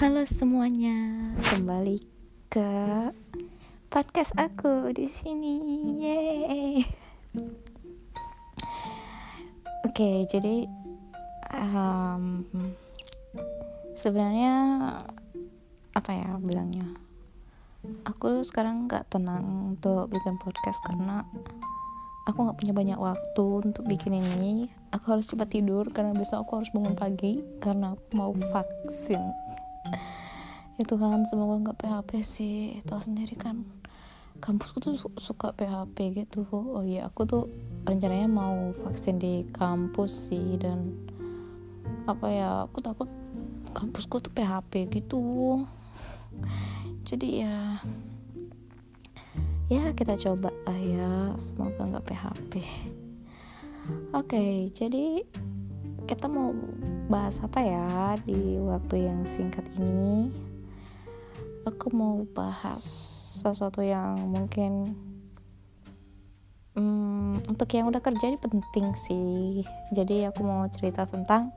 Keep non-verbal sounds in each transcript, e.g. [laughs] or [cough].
Halo semuanya, kembali ke podcast aku di sini. Oke, jadi um, sebenarnya apa ya bilangnya? Aku sekarang nggak tenang untuk bikin podcast karena aku nggak punya banyak waktu untuk bikin ini aku harus cepat tidur karena besok aku harus bangun pagi karena aku mau vaksin itu kan semoga nggak PHP sih. Tahu sendiri kan kampusku tuh suka PHP gitu. Oh iya aku tuh rencananya mau vaksin di kampus sih dan apa ya aku takut kampusku tuh PHP gitu. Jadi ya ya kita coba lah ya. Semoga nggak PHP oke jadi kita mau bahas apa ya di waktu yang singkat ini aku mau bahas sesuatu yang mungkin hmm, untuk yang udah kerja ini penting sih. Jadi aku mau cerita tentang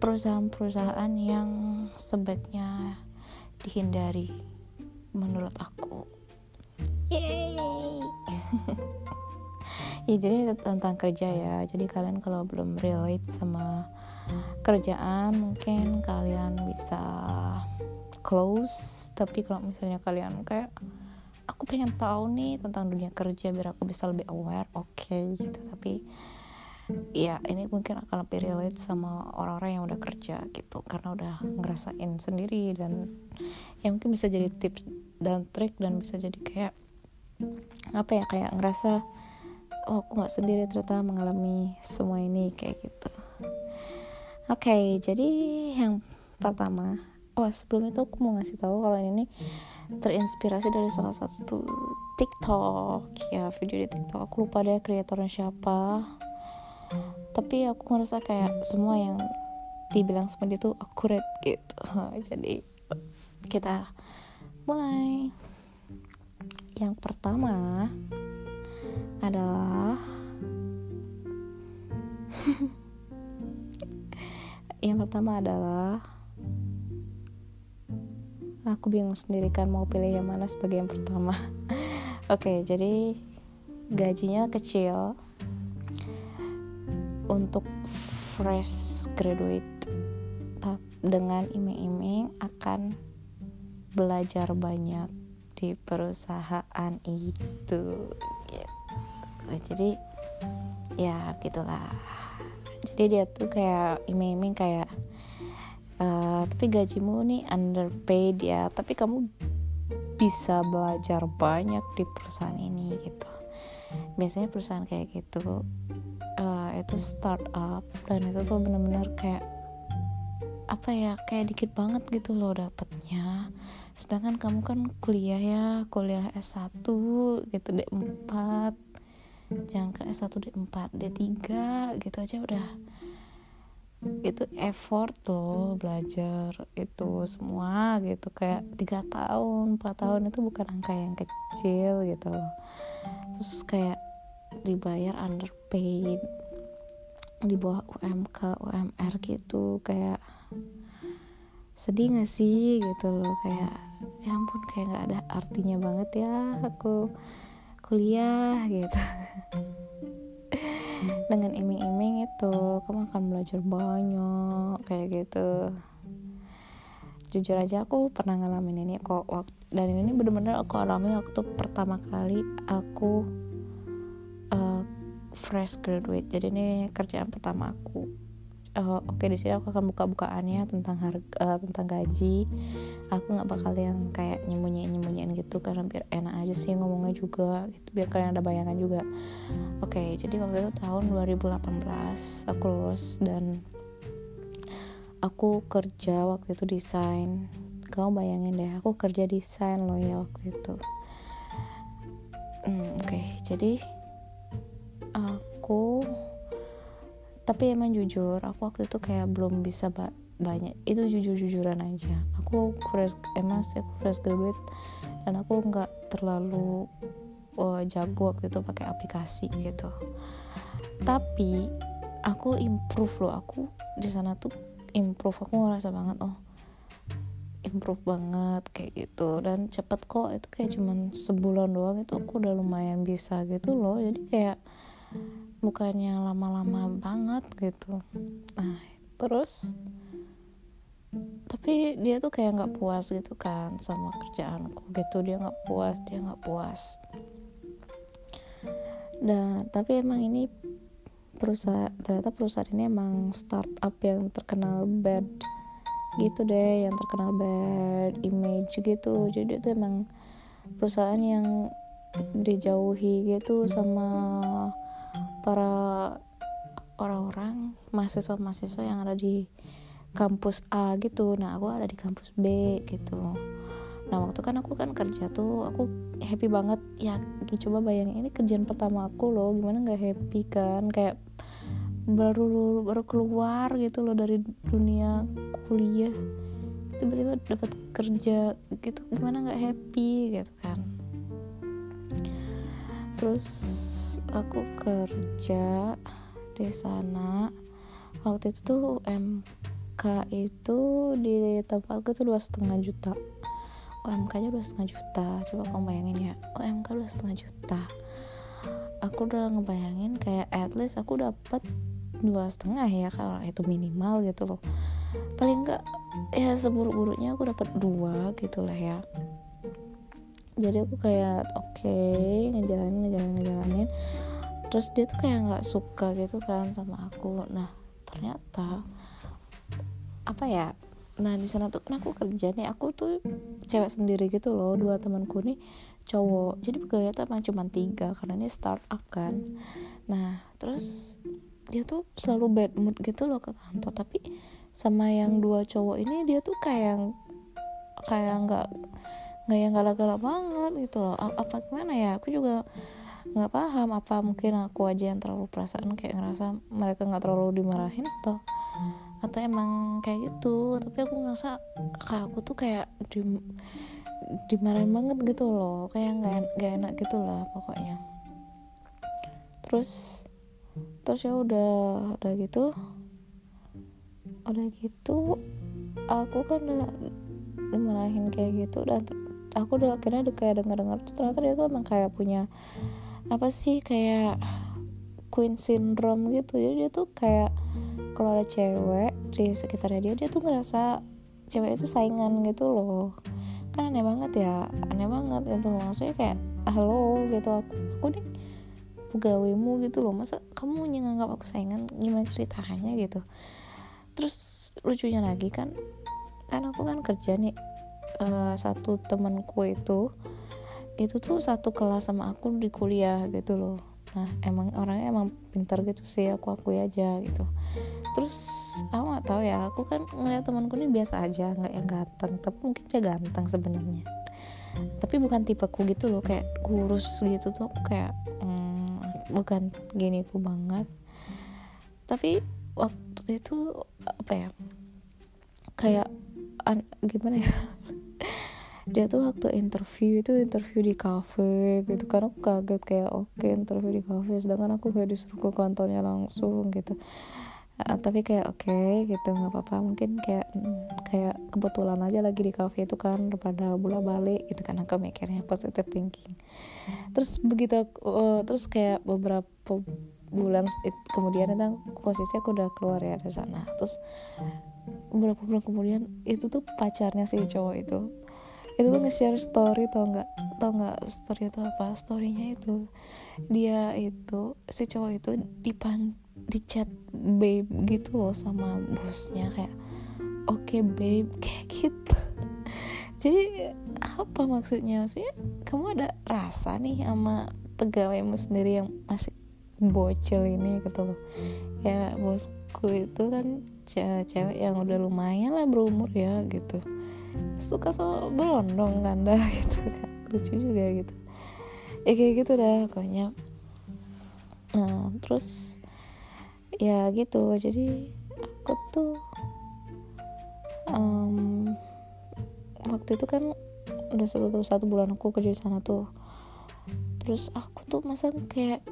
perusahaan-perusahaan yang sebaiknya dihindari menurut aku. Yeay. [laughs] ya jadi tentang kerja ya. Jadi kalian kalau belum relate sama kerjaan mungkin kalian bisa close tapi kalau misalnya kalian kayak aku pengen tahu nih tentang dunia kerja biar aku bisa lebih aware oke okay, gitu. Tapi ya ini mungkin akan lebih relate sama orang-orang yang udah kerja gitu. Karena udah ngerasain sendiri dan ya mungkin bisa jadi tips dan trik dan bisa jadi kayak apa ya kayak ngerasa oh aku nggak sendiri ternyata mengalami semua ini kayak gitu. Oke okay, jadi yang pertama oh sebelum itu aku mau ngasih tahu kalau ini terinspirasi dari salah satu TikTok. Ya video di TikTok. Aku lupa deh kreatornya siapa. Tapi aku ngerasa kayak semua yang dibilang dia tuh akurat gitu. [laughs] Jadi kita mulai. Yang pertama adalah [laughs] yang pertama adalah aku bingung sendiri kan mau pilih yang mana sebagai yang pertama. [laughs] Oke okay, jadi gajinya kecil. Untuk fresh graduate dengan iming-iming akan belajar banyak di perusahaan itu gitu. Jadi ya gitulah. Jadi dia tuh kayak iming-iming kayak uh, tapi gajimu nih underpaid ya. Tapi kamu bisa belajar banyak di perusahaan ini gitu. Biasanya perusahaan kayak gitu uh, itu startup dan itu tuh bener-bener kayak apa ya kayak dikit banget gitu loh dapatnya. Sedangkan kamu kan kuliah ya kuliah S1 gitu D4 jangan kan S1 D4 D3 gitu aja udah itu effort loh belajar itu semua gitu. Kayak tiga tahun empat tahun itu bukan angka yang kecil gitu terus kayak dibayar underpaid di bawah UMK UMR gitu. Kayak sedih gak sih gitu loh. Kayak ya ampun kayak nggak ada artinya banget ya aku kuliah gitu iming-iming itu kamu akan belajar banyak kayak gitu. Jujur aja aku pernah ngalamin ini kok. Waktu dan ini bener-bener aku alami waktu pertama kali aku uh, fresh graduate. Jadi ini kerjaan pertama aku uh, oke okay, di sini aku akan buka-bukaannya tentang harga uh, tentang gaji. Aku nggak bakal yang kayak nyembunyiin nyembunyiin gitu karena biar enak aja sih ngomongnya juga gitu. Biar kalian ada bayangan juga. Oke okay, jadi waktu itu tahun 2018 aku lulus dan aku kerja waktu itu desain. Kamu bayangin deh aku kerja desain loh ya waktu itu. Hmm, oke okay, jadi aku tapi emang jujur aku waktu itu kayak belum bisa ba banyak itu jujur jujuran aja. Aku fresh emang sih aku fresh graduate dan aku nggak terlalu oh, jago waktu itu pakai aplikasi gitu. Tapi aku improve loh aku di sana tuh improve aku ngerasa banget oh improve banget kayak gitu. Dan cepet kok itu kayak cuman sebulan doang itu aku udah lumayan bisa gitu loh. Jadi kayak bukannya lama-lama banget gitu. Nah terus tapi dia tuh kayak nggak puas gitu kan sama kerjaanku gitu. Dia nggak puas dia nggak puas. Dan tapi emang ini perusahaan ternyata perusahaan ini emang startup yang terkenal bad gitu deh yang terkenal bad image gitu. Jadi itu emang perusahaan yang dijauhi gitu sama para orang-orang mahasiswa-mahasiswa yang ada di kampus A gitu. Nah aku ada di kampus B gitu. Nah waktu kan aku kan kerja tuh aku happy banget. Ya coba bayangin ini kerjaan pertama aku loh. Gimana nggak happy kan? Kayak baru baru keluar gitu loh dari dunia kuliah. Tiba-tiba dapat kerja gitu gimana nggak happy gitu kan. Terus aku kerja di sana. Waktu itu tuh MK itu di tempatku tuh dua setengah juta. UMK nya dua setengah juta. Coba kamu bayangin ya. UMK dua setengah juta. Aku udah ngebayangin kayak at least aku dapat dua setengah ya kalau itu minimal gitu loh. Paling enggak ya seburuk-buruknya aku dapat dua gitu lah ya jadi aku kayak oke okay, ngejalanin ngejalanin ngejalanin. Terus dia tuh kayak nggak suka gitu kan sama aku. Nah ternyata apa ya nah di sana tuh kan aku kerja nih aku tuh cewek sendiri gitu loh dua temanku nih cowok. Jadi pegawai tuh emang cuma tiga karena ini startup kan. Nah terus dia tuh selalu bad mood gitu loh ke kantor. Tapi sama yang dua cowok ini dia tuh kayak kayak nggak nggak yang galak-galak banget gitu loh. Apa gimana ya? Aku juga nggak paham apa mungkin aku aja yang terlalu perasaan kayak ngerasa mereka nggak terlalu dimarahin atau atau emang kayak gitu. Tapi aku ngerasa kakak aku tuh kayak di dimarahin banget gitu loh. Kayak nggak nggak enak gitu lah pokoknya. Terus terus ya udah udah gitu udah gitu aku kan udah dimarahin kayak gitu dan aku udah akhirnya udah kayak denger dengar tuh ternyata dia tuh emang kayak punya apa sih kayak queen syndrome gitu. Jadi dia tuh kayak kalau ada cewek di sekitarnya dia dia tuh ngerasa cewek itu saingan gitu loh. Kan aneh banget ya aneh banget itu maksudnya kayak halo gitu. Aku aku nih pegawaimu gitu loh. Masa kamu nganggap aku saingan? Gimana ceritanya? gitu. Terus lucunya lagi kan kan aku kan kerja nih uh, satu temanku itu itu tuh satu kelas sama aku di kuliah gitu loh. Nah emang orangnya emang pintar gitu sih aku akui aja gitu. Terus aku gak tahu ya aku kan ngeliat temanku ini biasa aja nggak yang ganteng tapi mungkin dia ganteng sebenarnya. Tapi bukan tipeku gitu loh kayak kurus gitu tuh kayak hmm, bukan giniku banget. Tapi waktu itu apa ya kayak an, gimana ya dia tuh waktu interview itu interview di cafe gitu karena aku kaget kayak oke okay, interview di cafe. Sedangkan aku kayak disuruh ke kantornya langsung gitu. Uh, tapi kayak oke okay, gitu nggak apa-apa. Mungkin kayak kayak kebetulan aja lagi di cafe itu kan pada bola balik gitu kan aku mikirnya positive thinking. Terus begitu uh, terus kayak beberapa bulan kemudian itu posisi aku udah keluar ya dari sana. Terus beberapa bulan kemudian itu tuh pacarnya si cowok itu. Itu tuh nge-share story tau nggak? Tau nggak story itu apa? Storynya itu dia itu si cowok itu dipang di chat babe gitu loh sama bosnya kayak oke okay, babe [laughs] kayak gitu. Jadi apa maksudnya? Maksudnya kamu ada rasa nih sama pegawaimu sendiri yang masih bocil ini gitu loh. Ya bosku itu kan cewek yang udah lumayan lah berumur ya gitu. Suka sama berondong kan dah [laughs] gitu kan. Lucu juga gitu. Ya kayak gitu dah pokoknya. Nah terus ya gitu. Jadi aku tuh um, waktu itu kan udah satu satu bulan aku kerja di sana tuh. Terus aku tuh masa kayak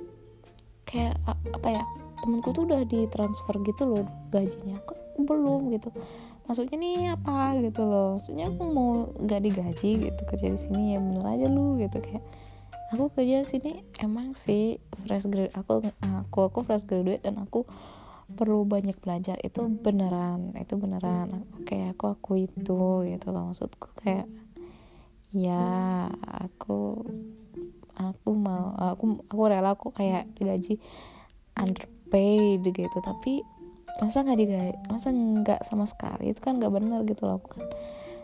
kayak apa ya temenku tuh udah ditransfer gitu loh gajinya. Kok belum gitu. Maksudnya nih apa gitu loh. Maksudnya aku mau nggak digaji gitu kerja di sini ya bener aja lu gitu. Kayak aku kerja di sini emang sih fresh graduate aku aku aku fresh graduate dan aku perlu banyak belajar. Itu beneran itu beneran. Oke aku aku itu gitu loh maksudku. Kayak ya aku aku mau aku aku rela aku kayak digaji underpaid gitu. Tapi masa nggak digaji? Masa nggak sama sekali? Itu kan nggak benar gitu loh kan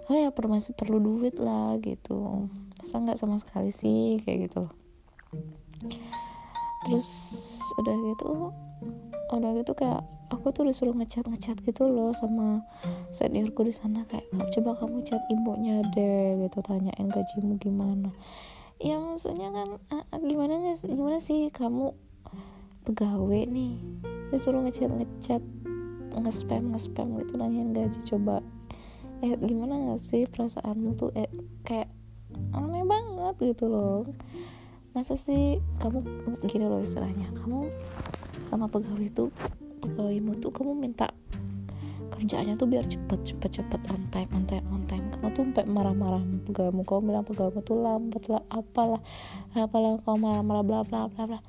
oh ya perlu masih perlu duit lah gitu. Masa nggak sama sekali sih? Kayak gitu loh. Terus udah gitu udah gitu kayak aku tuh disuruh ngechat ngechat gitu loh sama seniorku di sana. Kayak coba kamu chat ibunya deh gitu. Tanyain gajimu gimana. Ya maksudnya kan gimana nggak gimana sih kamu pegawai nih. Disuruh ngechat ngechat nge-spam nge-spam gitu nanyain gaji. Coba eh gimana gak sih perasaanmu tuh? Eh kayak aneh banget gitu loh. Masa sih kamu gini loh istilahnya kamu sama pegawai itu pegawaimu tuh kamu minta kerjaannya tuh biar cepet cepet cepet on time on time on time. Kamu tuh sampai marah-marah pegawaimu kamu bilang pegawaimu tuh lambat lah apalah apalah kamu marah-marah bla bla bla bla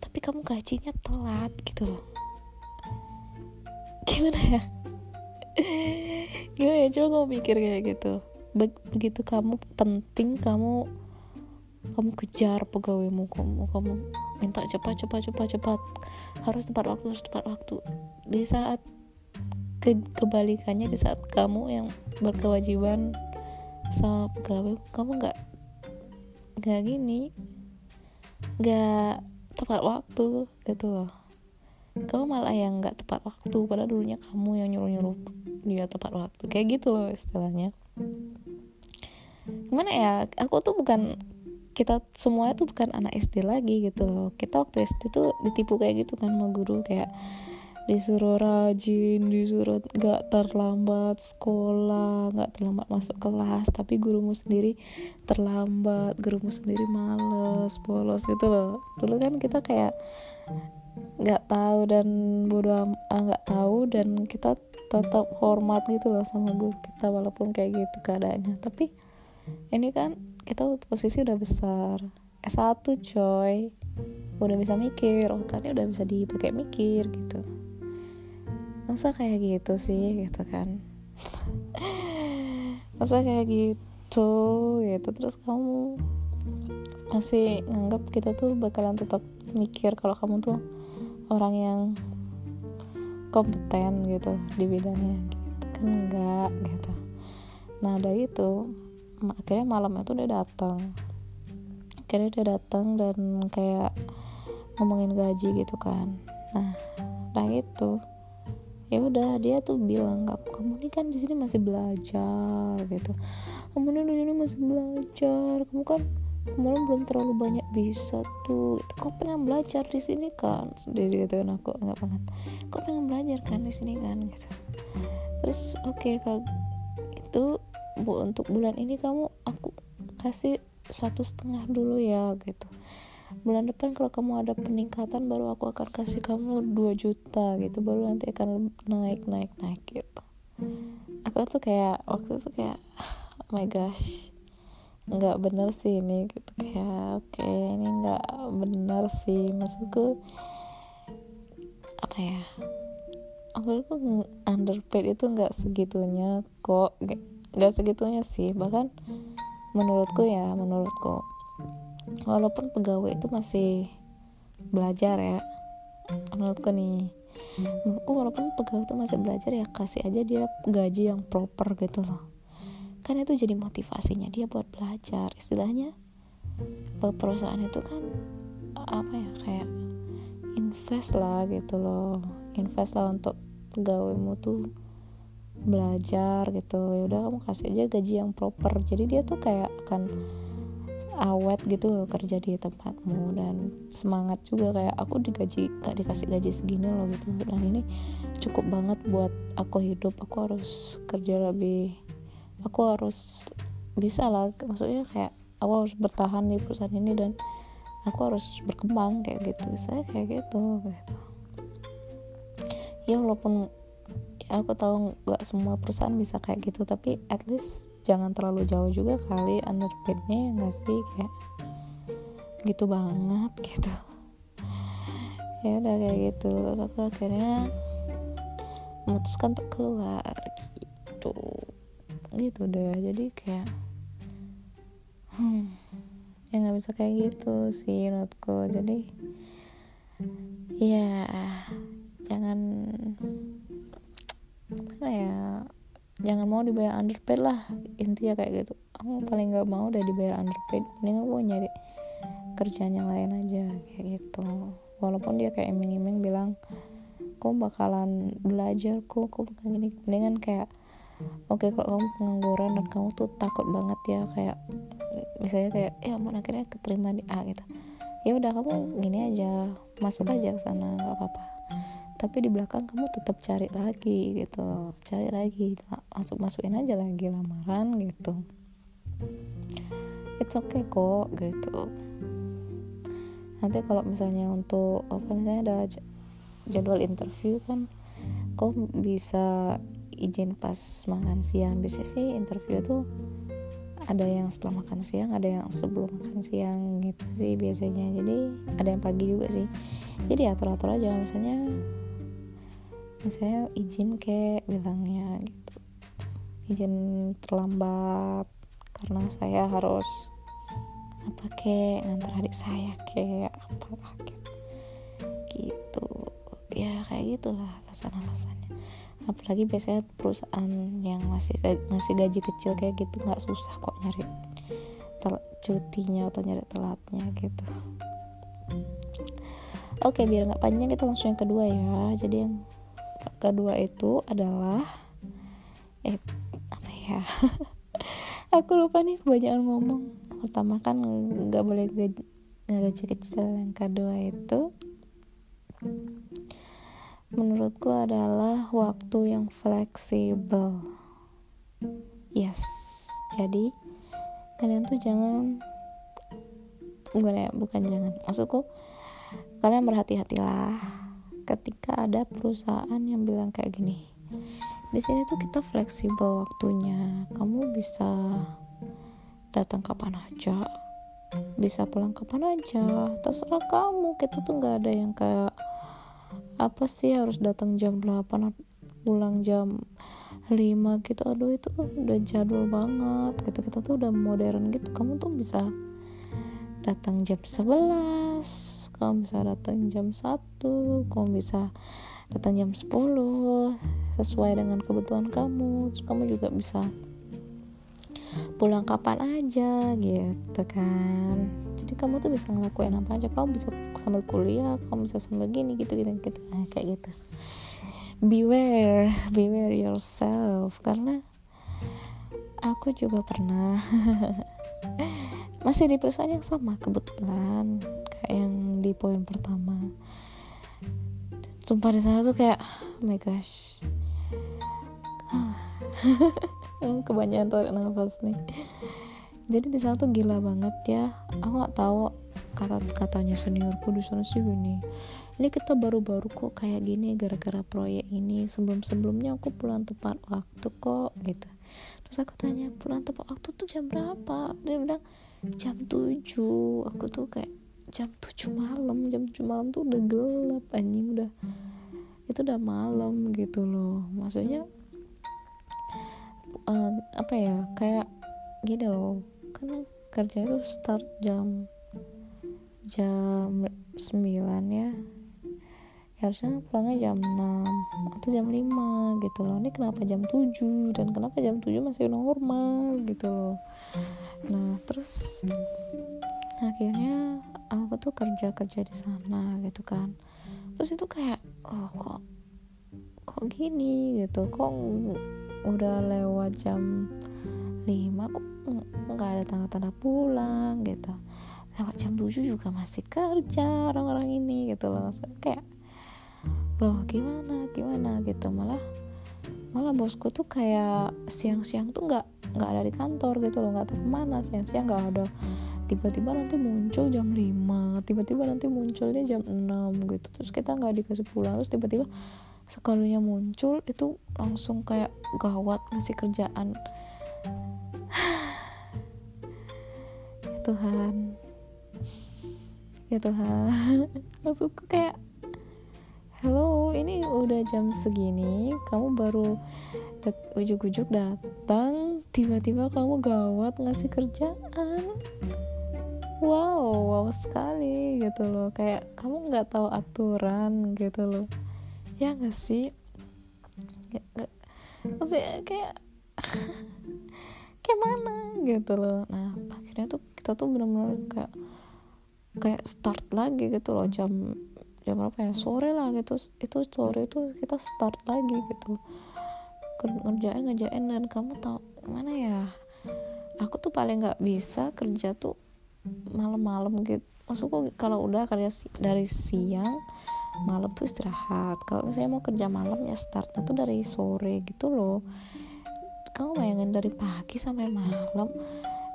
tapi kamu gajinya telat gitu loh. Gimana ya? Gimana ya? Coba kamu mikir kayak gitu. Be begitu kamu penting kamu kamu kejar pegawaimu kamu kamu minta cepat cepat cepat cepat. Harus tepat waktu harus tepat waktu. Di saat ke kebalikannya di saat kamu yang berkewajiban sama pegawai kamu nggak nggak gini nggak tepat waktu gitu loh. Kamu malah yang nggak tepat waktu padahal dulunya kamu yang nyuruh nyuruh dia tepat waktu. Kayak gitu loh istilahnya. Gimana ya aku tuh bukan kita semua itu bukan anak SD lagi gitu loh. Kita waktu SD tuh ditipu kayak gitu kan sama guru kayak disuruh rajin disuruh gak terlambat sekolah gak terlambat masuk kelas. Tapi gurumu sendiri terlambat gurumu sendiri males bolos gitu loh. Dulu kan kita kayak nggak tahu dan bodoh ah, nggak tahu dan kita tetap hormat gitu loh sama guru kita walaupun kayak gitu keadaannya. Tapi ini kan kita posisi udah besar. S1 coy. Udah bisa mikir otaknya udah bisa dipakai mikir gitu masa kayak gitu sih gitu kan? Masa kayak gitu gitu. Terus kamu masih nganggap kita tuh bakalan tetap mikir kalau kamu tuh orang yang kompeten gitu di bidangnya gitu kan? Enggak gitu. Nah ada itu akhirnya malam itu dia datang. Akhirnya dia datang dan kayak ngomongin gaji gitu kan. Nah nah itu ya udah dia tuh bilang kamu ini kan di sini masih belajar gitu. Kamu ini di sini masih belajar kamu kan kemarin belum terlalu banyak bisa tuh. Gitu. kok pengen belajar di sini kan? Sendiri gitu kan aku nggak banget. Kok pengen belajar kan di sini kan? Gitu. Terus oke okay, kalau itu bu untuk bulan ini kamu aku kasih satu setengah dulu ya gitu bulan depan kalau kamu ada peningkatan baru aku akan kasih kamu 2 juta gitu. Baru nanti akan naik naik naik gitu. Aku tuh kayak waktu itu kayak oh my gosh nggak bener sih ini gitu. Kayak oke okay, ini nggak bener sih. Maksudku apa ya aku tuh underpaid itu nggak segitunya kok nggak segitunya sih. Bahkan menurutku ya menurutku walaupun pegawai itu masih belajar ya. Menurutku nih. Menurutku walaupun pegawai itu masih belajar ya kasih aja dia gaji yang proper gitu loh. Kan itu jadi motivasinya dia buat belajar. Istilahnya perusahaan itu kan apa ya kayak invest lah gitu loh. Invest lah untuk pegawaimu tuh belajar gitu. Ya udah kamu kasih aja gaji yang proper. Jadi dia tuh kayak akan awet gitu kerja di tempatmu dan semangat juga kayak aku digaji gak dikasih gaji segini loh gitu. Dan ini cukup banget buat aku hidup. Aku harus kerja lebih aku harus bisa lah. Maksudnya kayak aku harus bertahan di perusahaan ini dan aku harus berkembang kayak gitu. Saya kayak gitu gitu. Ya walaupun aku tahu nggak semua perusahaan bisa kayak gitu tapi at least jangan terlalu jauh juga kali underpaidnya ya nggak sih? Kayak gitu banget gitu. [laughs] Ya udah kayak gitu. Terus aku akhirnya memutuskan untuk keluar gitu. Gitu deh. Jadi kayak hmm, ya nggak bisa kayak gitu sih menurutku. Jadi ya jangan mana ya jangan mau dibayar underpaid lah intinya kayak gitu. Aku paling nggak mau udah dibayar underpaid mending aku nyari kerjaan yang lain aja kayak gitu. Walaupun dia kayak iming-iming bilang kok bakalan belajar kok kok bakal gini. Mendingan kayak oke okay, kalau kamu pengangguran dan kamu tuh takut banget ya kayak misalnya kayak ya mau akhirnya keterima di A gitu. Ya udah kamu gini aja masuk aja ke sana nggak apa-apa tapi di belakang kamu tetap cari lagi gitu. Cari lagi masuk masukin aja lagi lamaran gitu. It's okay kok gitu. Nanti kalau misalnya untuk apa misalnya ada jadwal interview kan kok bisa izin pas makan siang. Biasanya sih interview tuh ada yang setelah makan siang ada yang sebelum makan siang gitu sih biasanya. Jadi ada yang pagi juga sih. Jadi atur atur aja. Misalnya misalnya izin kayak bilangnya gitu. Izin terlambat karena saya harus apa kayak ngantar adik saya kayak apa kayak gitu. Ya kayak gitulah alasan-alasannya. Apalagi biasanya perusahaan yang masih ngasih gaji kecil kayak gitu nggak susah kok nyari tel cutinya atau nyari telatnya gitu. Oke biar nggak panjang kita langsung yang kedua ya. Jadi yang kedua itu adalah eh apa ya? [laughs] Aku lupa nih kebanyakan ngomong. Pertama kan nggak boleh gaji, gaji kecil yang kedua itu. Menurutku adalah waktu yang fleksibel. Yes. Jadi kalian tuh jangan gimana ya? Bukan jangan. Maksudku kalian berhati-hatilah ketika ada perusahaan yang bilang kayak gini di sini tuh kita fleksibel waktunya. Kamu bisa datang kapan aja bisa pulang kapan aja. Terserah kamu. Kita tuh nggak ada yang kayak apa sih harus datang jam 8 pulang jam 5 gitu? Aduh itu tuh udah jadul banget gitu. Kita tuh udah modern gitu. Kamu tuh bisa datang jam 11 kamu bisa datang jam 1 kamu bisa datang jam 10 sesuai dengan kebutuhan kamu. Terus kamu juga bisa pulang kapan aja gitu kan. Jadi kamu tuh bisa ngelakuin apa aja. Kamu bisa sambil kuliah kamu bisa sambil gini gitu gitu, gitu. Nah, kayak gitu. Beware beware yourself. Karena aku juga pernah [laughs] masih di perusahaan yang sama kebetulan kayak yang di poin pertama. Sumpah di sana tuh kayak oh my gosh. [laughs] Kebanyakan tarik nafas nih. Jadi di sana tuh gila banget ya. Aku nggak tahu kata katanya seniorku di sana sih gini. Ini kita baru-baru kok kayak gini gara-gara proyek ini. Sebelum sebelumnya aku pulang tepat waktu kok gitu. Terus aku tanya pulang tepat waktu tuh jam berapa? Dia bilang jam 7 aku tuh kayak jam 7 malam. Jam 7 malam tuh udah gelap anjing udah. Itu udah malam gitu loh. Maksudnya uh, apa ya kayak gini loh. Kan kerja itu start jam jam 9 ya. Harusnya pulangnya jam 6 atau jam 5 gitu loh. Ini kenapa jam 7 dan kenapa jam 7 masih normal gitu loh nah terus akhirnya aku tuh kerja kerja di sana gitu kan. Terus itu kayak oh kok kok gini? gitu. Kok udah lewat jam 5 kok nggak ada tanda-tanda pulang? gitu. Lewat jam 7 juga masih kerja orang-orang ini gitu loh. Kayak loh gimana gimana? gitu. Malah malah bosku tuh kayak siang-siang tuh nggak nggak ada di kantor gitu loh nggak tahu ke mana. Siang-siang nggak ada. Tiba-tiba nanti muncul jam 5 tiba-tiba nanti munculnya jam 6 gitu. Terus kita nggak dikasih pulang terus tiba-tiba sekalinya muncul itu langsung kayak gawat ngasih kerjaan. [sighs] Ya Tuhan. Ya Tuhan. [laughs] Maksudku kayak Halo, ini udah jam segini, kamu baru ujuk-ujuk datang, tiba-tiba kamu gawat ngasih kerjaan. Wow, wow sekali gitu loh. Kayak kamu nggak tahu aturan gitu loh. Ya nggak sih? Gak, gak. Maksudnya kayak [laughs] kayak mana gitu loh. Nah, akhirnya tuh kita tuh benar-benar kayak kayak start lagi gitu loh jam jam berapa ya? Sore lah gitu. Itu sore itu kita start lagi gitu. Ngerjain ngerjain dan kamu tahu mana ya? Aku tuh paling nggak bisa kerja tuh malam-malam gitu. Maksudku kalau udah kerja dari siang malam tuh istirahat. Kalau misalnya mau kerja malam ya startnya tuh dari sore gitu loh. Kamu bayangin dari pagi sampai malam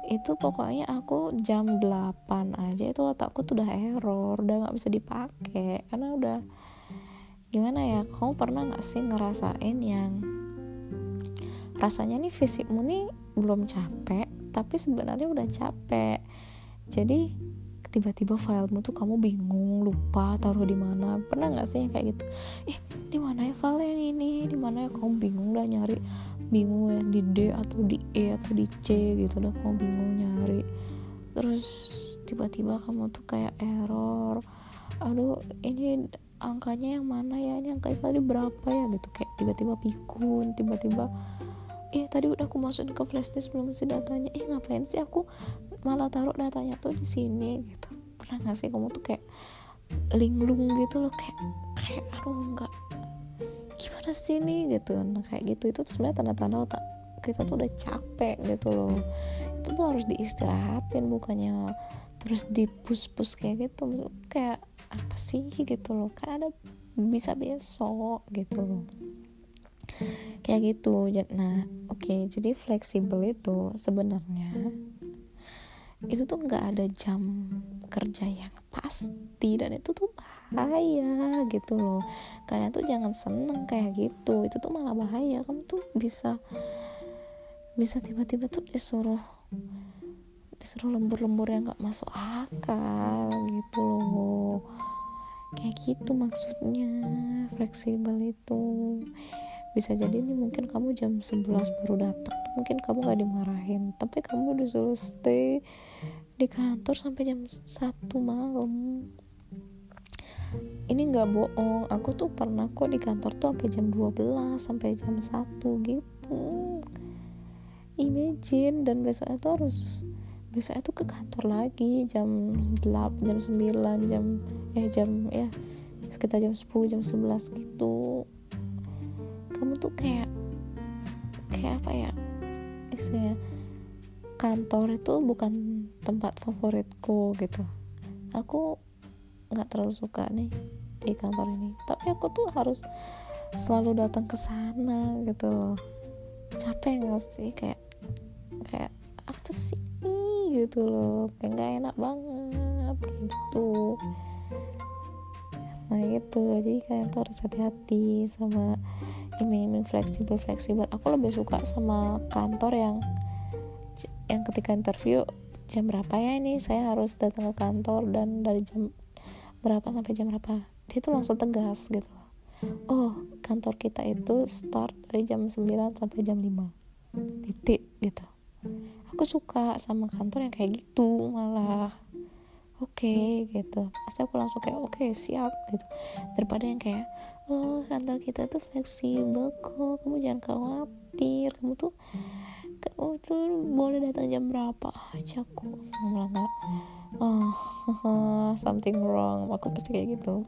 itu pokoknya aku jam 8 aja itu otakku tuh udah error udah nggak bisa dipakai karena udah gimana ya kamu pernah nggak sih ngerasain yang rasanya nih fisikmu nih belum capek tapi sebenarnya udah capek. Jadi tiba-tiba filemu tuh kamu bingung lupa taruh di mana. Pernah nggak sih yang kayak gitu? Ih di mana ya file yang ini? Di mana ya? Kamu bingung udah nyari bingung ya di D atau di E atau di C gitu udah kamu bingung nyari. Terus tiba-tiba kamu tuh kayak error. Aduh ini angkanya yang mana ya? Ini angka tadi berapa ya? Gitu kayak tiba-tiba pikun tiba-tiba eh tadi udah aku masukin ke flashdisk belum sih datanya. Eh ngapain sih aku? Malah taruh datanya tuh di sini. Gitu. Pernah gak sih kamu tuh kayak linglung gitu loh kayak kayak aduh nggak gimana sih nih? Gitu. Nah kayak gitu. Itu sebenarnya tanda-tanda otak kita tuh udah capek gitu loh. Itu tuh harus diistirahatin bukannya terus dipus-pus kayak gitu. Maksud, kayak apa sih? Gitu loh. Kan ada bisa besok gitu loh. Kayak gitu. Nah oke. Okay, jadi fleksibel itu sebenarnya itu tuh nggak ada jam kerja yang pasti dan itu tuh bahaya gitu loh. Kalian tuh jangan seneng kayak gitu. Itu tuh malah bahaya. Kamu tuh bisa bisa tiba-tiba tuh disuruh disuruh lembur-lembur yang nggak masuk akal gitu loh. Kayak gitu maksudnya. Fleksibel itu. Bisa jadi nih mungkin kamu jam 11 baru datang mungkin kamu gak dimarahin. Tapi kamu disuruh stay di kantor sampai jam 1 malam ini nggak bohong. Aku tuh pernah kok di kantor tuh sampai jam 12 sampai jam 1 gitu. Imagine dan besoknya tuh harus besoknya tuh ke kantor lagi jam 8 jam 9 jam ya jam ya sekitar jam 10 jam 11 gitu. Kamu tuh kayak kayak apa ya istilahnya kantor itu bukan tempat favoritku gitu. Aku nggak terlalu suka nih di kantor ini. Tapi aku tuh harus selalu datang ke sana gitu loh. Capek nggak sih? Kayak kayak apa sih gitu loh. Kayak nggak enak banget gitu. Nah gitu. Jadi kalian tuh harus hati-hati sama iming-iming fleksibel fleksibel aku lebih suka sama kantor yang yang ketika interview jam berapa ya ini? Saya harus datang ke kantor dan dari jam berapa sampai jam berapa dia tuh langsung tegas gitu. Oh kantor kita itu start dari jam 9 sampai jam 5 titik gitu. Aku suka sama kantor yang kayak gitu malah. Oke okay, gitu. Pasti aku langsung kayak oke okay, siap gitu. Daripada yang kayak oh kantor kita tuh fleksibel kok. Kamu jangan khawatir. Kamu tuh kamu tuh boleh datang jam berapa aja kok. Malah nggak oh [laughs] something wrong. Aku pasti kayak gitu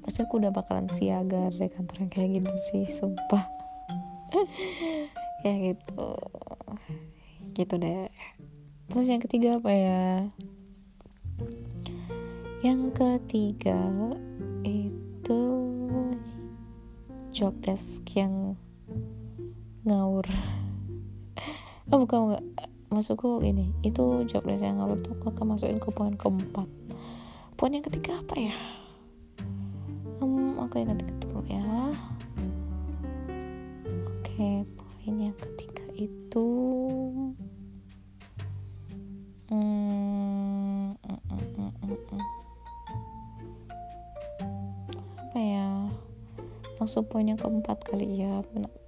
pasti aku udah bakalan siaga dari kantor yang kayak gitu sih sumpah. [laughs] Kayak gitu. Gitu deh. Terus yang ketiga apa ya? Yang ketiga itu job desk yang ngawur. Oh bukan enggak masukku ini itu job desk yang ngawur tuh aku akan masukin ke poin keempat. Poin yang ketiga apa ya aku ingat dulu ya. Okay, poin yang ketiga itu hmm, mm, mm, mm, apa ya langsung poin yang keempat kali ya.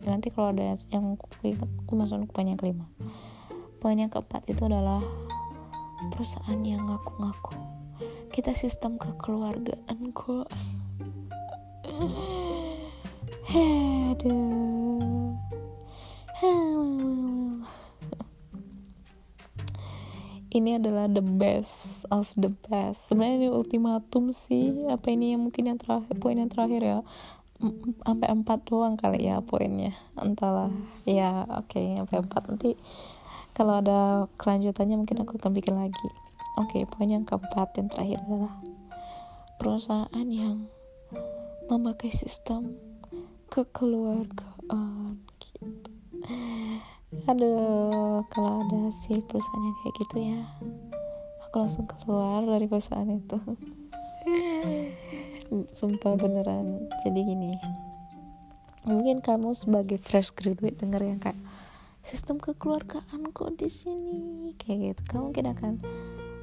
Nanti kalau ada yang aku ingat aku masuk poin yang kelima. Poin yang keempat itu adalah perusahaan yang ngaku-ngaku. Kita sistem kekeluargaan kok aduh ini adalah the best of the best. Sebenarnya ini ultimatum sih apa ini yang mungkin yang terakhir poin yang terakhir ya? Sampai empat doang kali ya poinnya. Entahlah. Ya oke okay, sampai empat. Nanti kalau ada kelanjutannya mungkin aku akan bikin lagi. Oke okay, poin yang keempat yang terakhir adalah perusahaan yang memakai sistem kekeluargaan gitu. Aduh kalau ada si perusahaannya kayak gitu ya aku langsung keluar dari perusahaan itu. Sumpah beneran jadi gini mungkin kamu sebagai fresh graduate denger yang kayak sistem kekeluargaan kok di sini kayak gitu. Kamu mungkin akan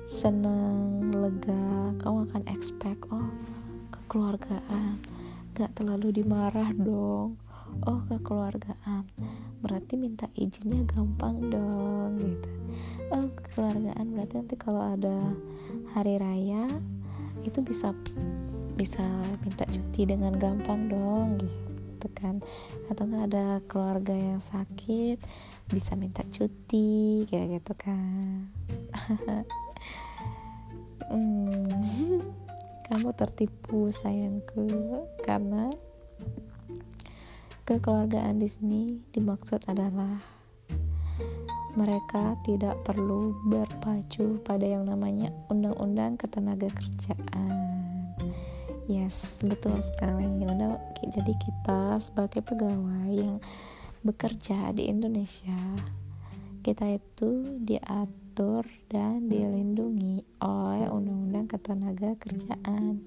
senang lega kamu akan expect oh kekeluargaan gak terlalu dimarah dong. Oh kekeluargaan. Berarti minta izinnya gampang dong gitu. Oh kekeluargaan berarti nanti kalau ada hari raya itu bisa bisa minta cuti dengan gampang dong gitu kan. Atau nggak ada keluarga yang sakit bisa minta cuti kayak gitu kan. [laughs] Hmm, [laughs] kamu tertipu sayangku karena kekeluargaan di sini dimaksud adalah mereka tidak perlu berpacu pada yang namanya undang-undang ketenaga kerjaan. Yes, betul sekali. Jadi kita sebagai pegawai yang bekerja di Indonesia, kita itu diatur dan dilindungi oleh undang-undang ketenaga kerjaan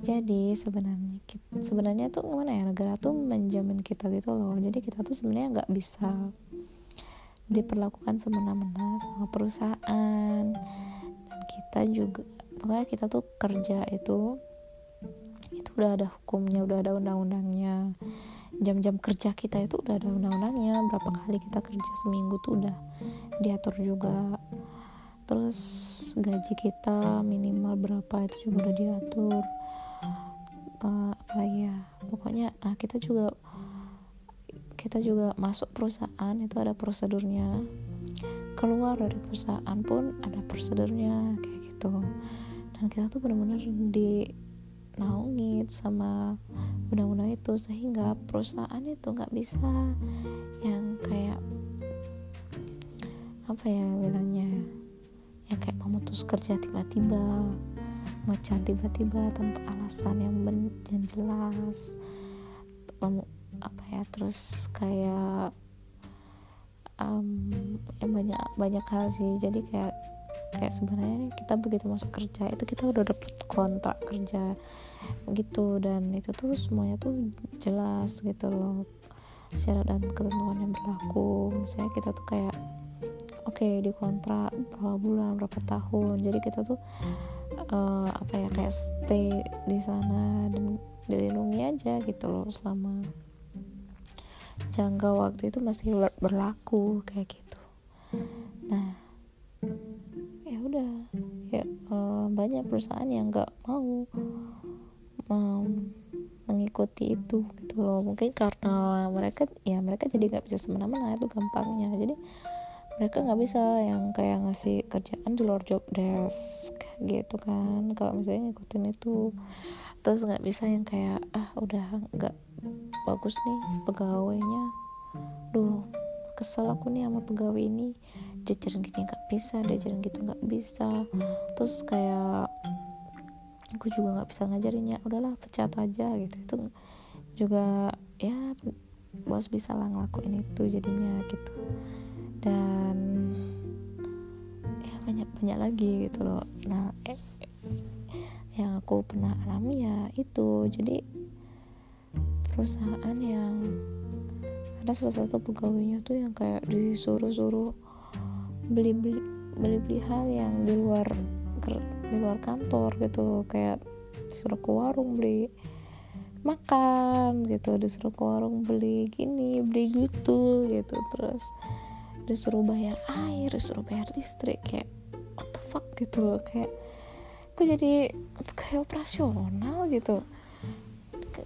jadi sebenarnya sebenarnya tuh gimana ya negara tuh menjamin kita gitu loh. Jadi kita tuh sebenarnya nggak bisa diperlakukan semena-mena sama perusahaan. Dan kita juga pokoknya kita tuh kerja itu itu udah ada hukumnya udah ada undang-undangnya jam-jam kerja kita itu udah ada undang-undangnya. Berapa kali kita kerja seminggu tuh udah diatur juga. Terus gaji kita minimal berapa itu juga udah diatur. Uh, apalagi ya pokoknya nah kita juga kita juga masuk perusahaan itu ada prosedurnya. Keluar dari perusahaan pun ada prosedurnya kayak gitu. Dan kita tuh benar-benar di naungi sama undang-undang itu sehingga perusahaan itu nggak bisa yang kayak apa ya bilangnya yang kayak memutus kerja tiba-tiba mecat tiba-tiba tanpa alasan yang ben yang jelas apa ya terus kayak um, ya banyak banyak hal sih. Jadi kayak kayak sebenarnya kita begitu masuk kerja itu kita udah dapet kontrak kerja gitu. Dan itu tuh semuanya tuh jelas gitu loh. Syarat dan ketentuan yang berlaku. Misalnya kita tuh kayak oke okay, di kontrak berapa bulan berapa tahun. Jadi kita tuh uh, apa ya kayak stay di sana dan dilindungi aja gitu loh selama jangka waktu itu masih berlaku kayak gitu. Nah ya udah. Ya uh, banyak perusahaan yang nggak mau um, mengikuti itu gitu loh. Mungkin karena mereka ya mereka jadi nggak bisa semena-mena itu gampangnya. Jadi mereka nggak bisa yang kayak ngasih kerjaan di luar job desk gitu kan. Kalau misalnya ngikutin itu terus nggak bisa yang kayak ah udah nggak bagus nih pegawainya. Duh kesel aku nih sama pegawai ini. Dia jalan gini nggak bisa dia jalan gitu nggak bisa. Terus kayak aku juga nggak bisa ngajarinnya udahlah pecat aja gitu. Itu juga ya bos bisa lah ngelakuin itu jadinya gitu. Dan ya banyak banyak lagi gitu loh. Nah eh, yang aku pernah alami ya itu. Jadi perusahaan yang ada salah satu pegawainya tuh yang kayak disuruh-suruh beli beli beli beli hal yang di luar di luar kantor gitu kayak disuruh ke warung beli makan gitu disuruh ke warung beli gini beli gitu gitu terus disuruh bayar air disuruh bayar listrik kayak what the fuck gitu loh kayak aku jadi kayak operasional gitu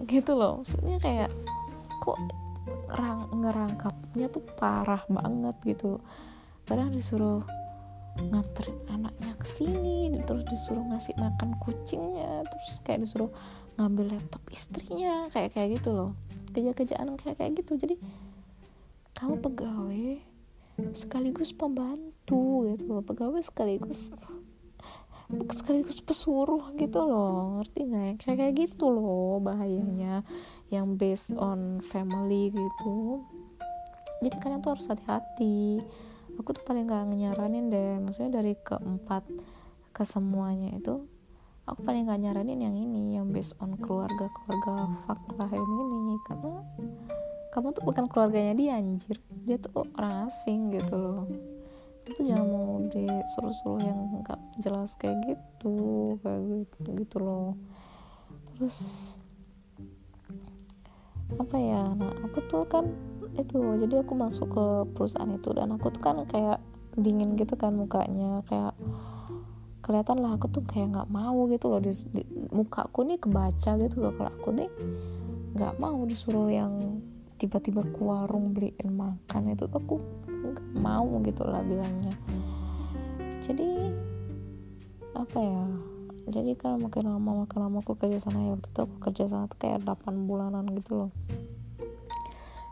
gitu loh maksudnya kayak kok ngerang ngerangkapnya tuh parah banget gitu loh. Kadang disuruh nganterin anaknya ke sini terus disuruh ngasih makan kucingnya terus kayak disuruh ngambil laptop istrinya kayak kayak gitu loh. Kerja-kerjaan kayak kayak gitu. Jadi kamu pegawai sekaligus pembantu gitu loh. Pegawai sekaligus sekaligus pesuruh gitu loh. Ngerti nggak ya? Kayak kayak gitu loh bahayanya yang based on family gitu. Jadi kalian tuh harus hati-hati aku tuh paling gak nyaranin deh maksudnya dari keempat ke semuanya itu aku paling gak nyaranin yang ini yang based on keluarga keluarga fuck lain ini karena kamu tuh bukan keluarganya dia anjir. Dia tuh orang asing gitu loh. Itu jangan mau disuruh-suruh yang nggak jelas kayak gitu kayak gitu, gitu loh. Terus apa ya nah aku tuh kan itu jadi aku masuk ke perusahaan itu dan aku tuh kan kayak dingin gitu kan mukanya kayak kelihatan lah aku tuh kayak nggak mau gitu loh di, di mukaku nih kebaca gitu loh kalau aku nih nggak mau disuruh yang tiba-tiba ke warung beliin makan itu aku nggak mau gitu lah bilangnya. Jadi apa ya jadi kan makin lama makin lama aku kerja sana ya waktu itu aku kerja sana tuh kayak 8 bulanan gitu loh.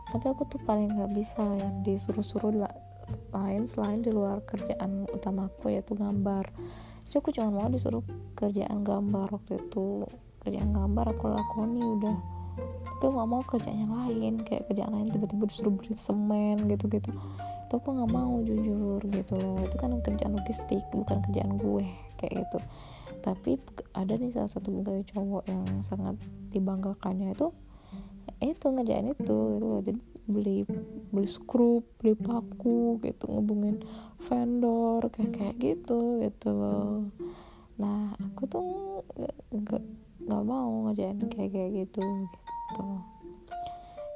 Tapi aku tuh paling nggak bisa yang disuruh-suruh lain selain di luar kerjaan utamaku yaitu gambar. Jadi aku cuma mau disuruh kerjaan gambar waktu itu. Kerjaan gambar aku lakoni udah. Tapi aku gak mau kerjaan yang lain kayak kerjaan lain tiba-tiba disuruh beli semen gitu-gitu. Itu aku gak mau jujur gitu loh. Itu kan kerjaan logistik bukan kerjaan gue kayak gitu tapi ada nih salah satu pegawai cowok yang sangat dibanggakannya itu itu ngerjain itu gitu loh. Jadi beli beli skrup beli paku gitu ngubungin vendor kayak kayak gitu gitu loh. Nah aku tuh nggak nggak mau ngerjain kayak kayak gitu gitu.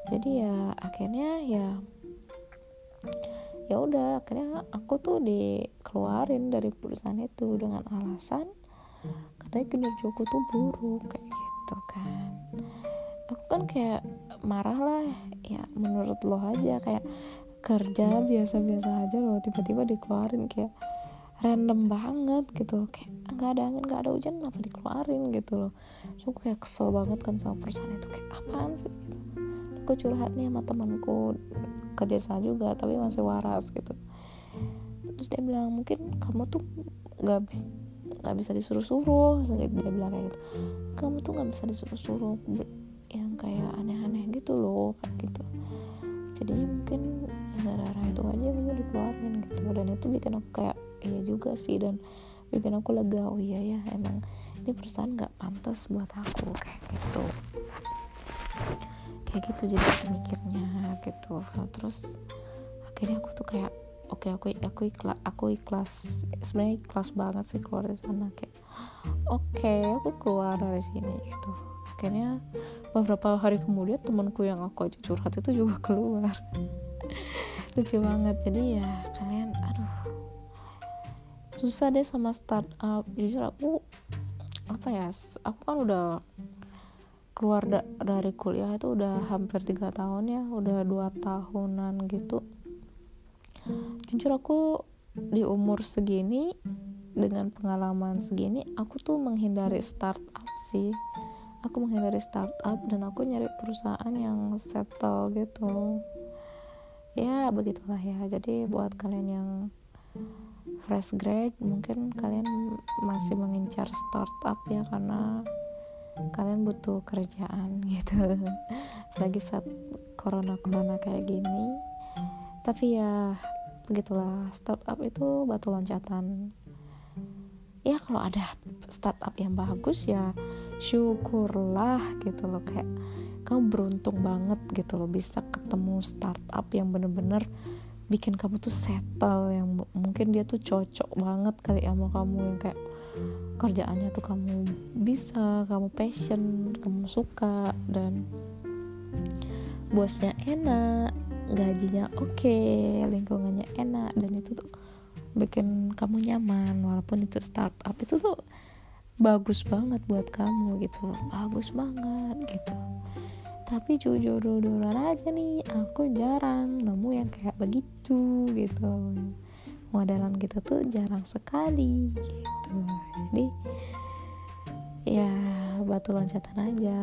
Jadi ya akhirnya ya ya udah akhirnya aku tuh dikeluarin dari perusahaan itu dengan alasan katanya kinerjaku tuh buruk kayak gitu kan. Aku kan kayak marah lah ya menurut lo aja kayak kerja biasa-biasa aja loh tiba-tiba dikeluarin kayak random banget gitu kayak nggak ada angin nggak ada hujan apa dikeluarin? gitu loh. So aku kayak kesel banget kan sama perusahaan itu kayak apaan sih? gitu. Aku curhat nih sama temanku kerja sana juga tapi masih waras gitu. Terus dia bilang mungkin kamu tuh nggak bisa nggak bisa disuruh-suruh dia bilang kayak gitu. Kamu tuh nggak bisa disuruh-suruh yang kayak aneh-aneh gitu loh kayak gitu. Jadinya mungkin gara-gara itu aja gue dikeluarin gitu. Dan itu bikin aku kayak iya juga sih dan bikin aku lega. Oh iya ya emang ini perusahaan nggak pantas buat aku kayak gitu. Kayak gitu jadi mikirnya gitu. Terus akhirnya aku tuh kayak oke okay, aku aku ikhlas aku ikhlas. Sebenarnya ikhlas banget sih keluar dari sana kayak oke okay, aku keluar dari sini gitu. Akhirnya beberapa hari kemudian temanku yang aku aja curhat itu juga [laughs] keluar. Lucu banget. Jadi ya kalian aduh. Susah deh sama startup. Jujur aku apa ya aku kan udah keluar da dari kuliah itu udah hampir tiga tahun ya udah dua tahunan gitu jujur aku di umur segini dengan pengalaman segini aku tuh menghindari startup sih. Aku menghindari startup dan aku nyari perusahaan yang settle gitu. Ya begitulah ya. Jadi buat kalian yang fresh grade mungkin kalian masih mengincar startup ya karena kalian butuh kerjaan [laughs] gitu. Lagi saat corona corona kayak gini. Tapi ya begitulah. Startup itu batu loncatan. Ya kalau ada startup yang bagus ya syukurlah gitu loh. Kayak kamu beruntung banget gitu loh bisa ketemu startup yang bener-bener bikin kamu tuh settle yang mungkin dia tuh cocok banget kali sama kamu yang kayak kerjaannya tuh kamu bisa kamu passion kamu suka dan bosnya enak gajinya oke okay, lingkungannya enak dan itu tuh bikin kamu nyaman walaupun itu startup itu tuh bagus banget buat kamu gitu bagus banget gitu. Tapi jujur jujuran aja nih aku jarang nemu yang kayak begitu gitu. Modelan kita tuh jarang sekali gitu. Jadi ya batu loncatan aja.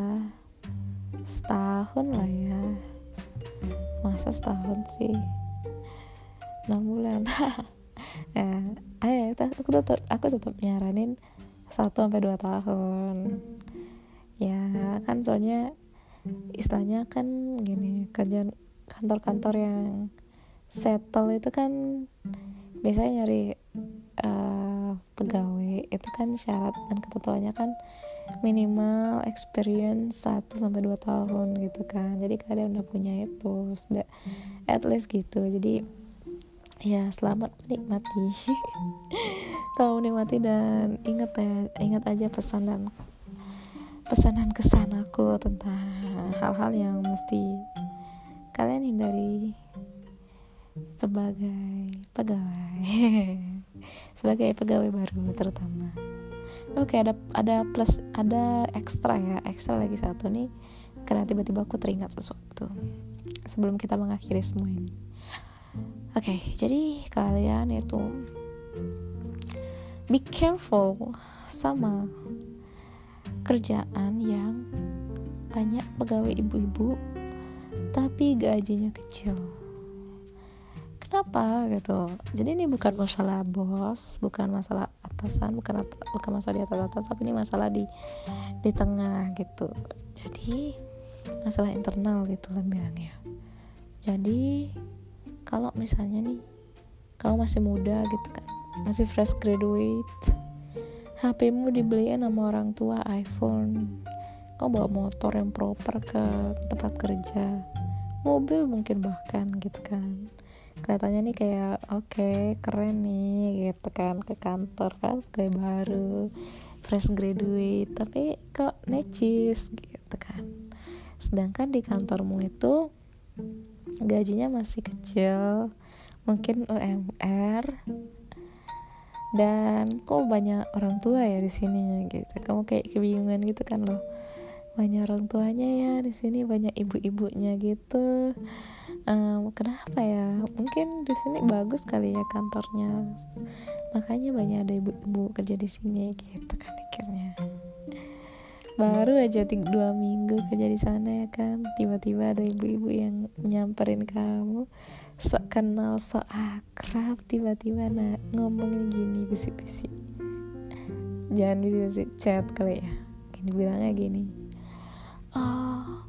Setahun lah ya masa setahun sih. Enam bulan. [laughs] Ya ayo aku tetap aku tetap nyaranin satu sampai dua tahun. Ya kan soalnya istilahnya kan gini kerjaan kantor-kantor yang settle itu kan biasanya nyari uh, pegawai itu kan syarat dan ketentuannya kan minimal experience 1 sampai 2 tahun gitu kan. Jadi kalian udah punya itu, sudah at least gitu. Jadi ya selamat menikmati. [laughs] selamat menikmati dan ingat ya, ingat aja pesan dan pesanan kesan aku tentang hal-hal yang mesti kalian hindari sebagai pegawai [laughs] sebagai pegawai baru terutama oke okay, ada ada plus ada ekstra ya. Ekstra lagi satu nih karena tiba-tiba aku teringat sesuatu sebelum kita mengakhiri semua ini. Oke jadi kalian itu be careful sama kerjaan yang banyak pegawai ibu-ibu tapi gajinya kecil. Kenapa gitu? Jadi ini bukan masalah bos bukan masalah atasan bukan bukan masalah di atas atas tapi ini masalah di di tengah gitu. Jadi masalah internal gitu lah bilangnya. Jadi kalau misalnya nih kamu masih muda gitu kan masih fresh graduate HPmu dibeliin sama orang tua iPhone kamu bawa motor yang proper ke tempat kerja? Mobil mungkin bahkan gitu kan kelihatannya nih kayak oke okay, keren nih gitu kan ke kantor kan kayak baru fresh graduate. Tapi kok necis gitu kan. Sedangkan di kantormu itu gajinya masih kecil mungkin UMR dan kok banyak orang tua ya di sini gitu. Kamu kayak kebingungan gitu kan loh. Banyak orang tuanya ya di sini banyak ibu-ibunya gitu um, kenapa ya? Mungkin di sini bagus kali ya kantornya. Makanya banyak ada ibu-ibu kerja di sini gitu kan akhirnya baru aja tiga dua minggu kerja di sana ya kan. Tiba-tiba ada ibu-ibu yang nyamperin kamu. Sok kenal sok akrab tiba-tiba nah ngomongnya gini bisik-bisik. Jangan bisik-bisik chat kali ya. Gini bilangnya gini. Oh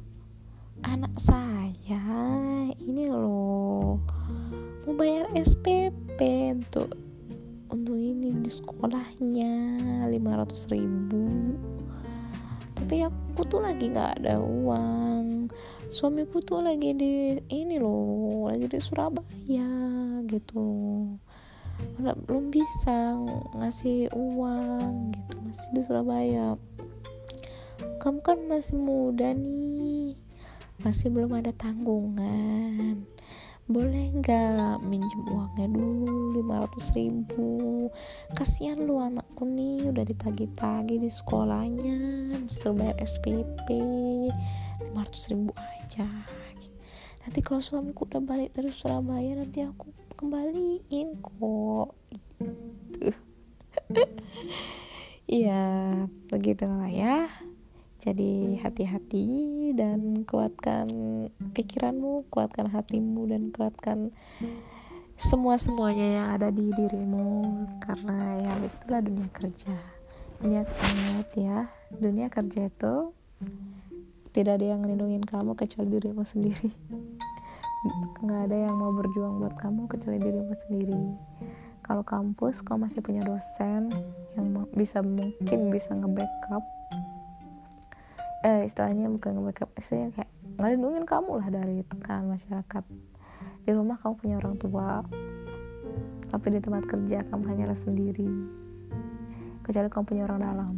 anak saya ini loh. Mau bayar SPP untuk untuk ini di sekolahnya 500 ribu. Tapi aku tuh lagi nggak ada uang. Suamiku tuh lagi di ini loh lagi di Surabaya gitu. Belum bisa ngasih uang gitu masih di Surabaya. Kamu kan masih muda nih masih belum ada tanggungan. Boleh nggak minjem uangnya dulu 500 ribu? Kasihan lu anakku nih udah ditagi-tagi di sekolahnya disuruh bayar SPP 500 ribu aja. Nanti kalau suamiku udah balik dari Surabaya nanti aku kembaliin kok. Gitu. [laughs] Iya begitulah ya jadi hati-hati dan kuatkan pikiranmu kuatkan hatimu dan kuatkan semua semuanya yang ada di dirimu. Karena ya itulah dunia kerja. Dunia ingat ya dunia kerja itu tidak ada yang ngelindungin kamu kecuali dirimu sendiri. Nggak ada yang mau berjuang buat kamu kecuali dirimu sendiri. Kalau kampus kau masih punya dosen yang bisa mungkin bisa nge-backup eh istilahnya bukan nge-backup istilahnya kayak ngelindungin kamu lah dari tekanan masyarakat. Di rumah kamu punya orang tua tapi di tempat kerja kamu hanyalah sendiri. Kecuali kamu punya orang dalam.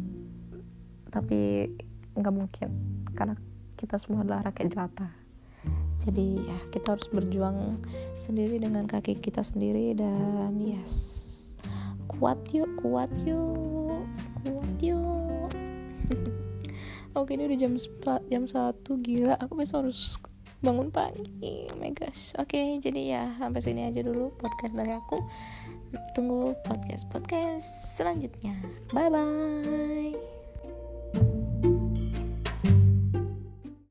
Tapi nggak mungkin karena kita semua adalah rakyat jelata. Jadi ya kita harus berjuang sendiri dengan kaki kita sendiri dan yes. Kuat yuk kuat yuk kuat yuk [laughs] oke ini udah jam jam satu gila. Aku besok harus bangun pagi oh my gosh. Oke jadi ya sampai sini aja dulu podcast dari aku. Tunggu podcast podcast selanjutnya. Bye bye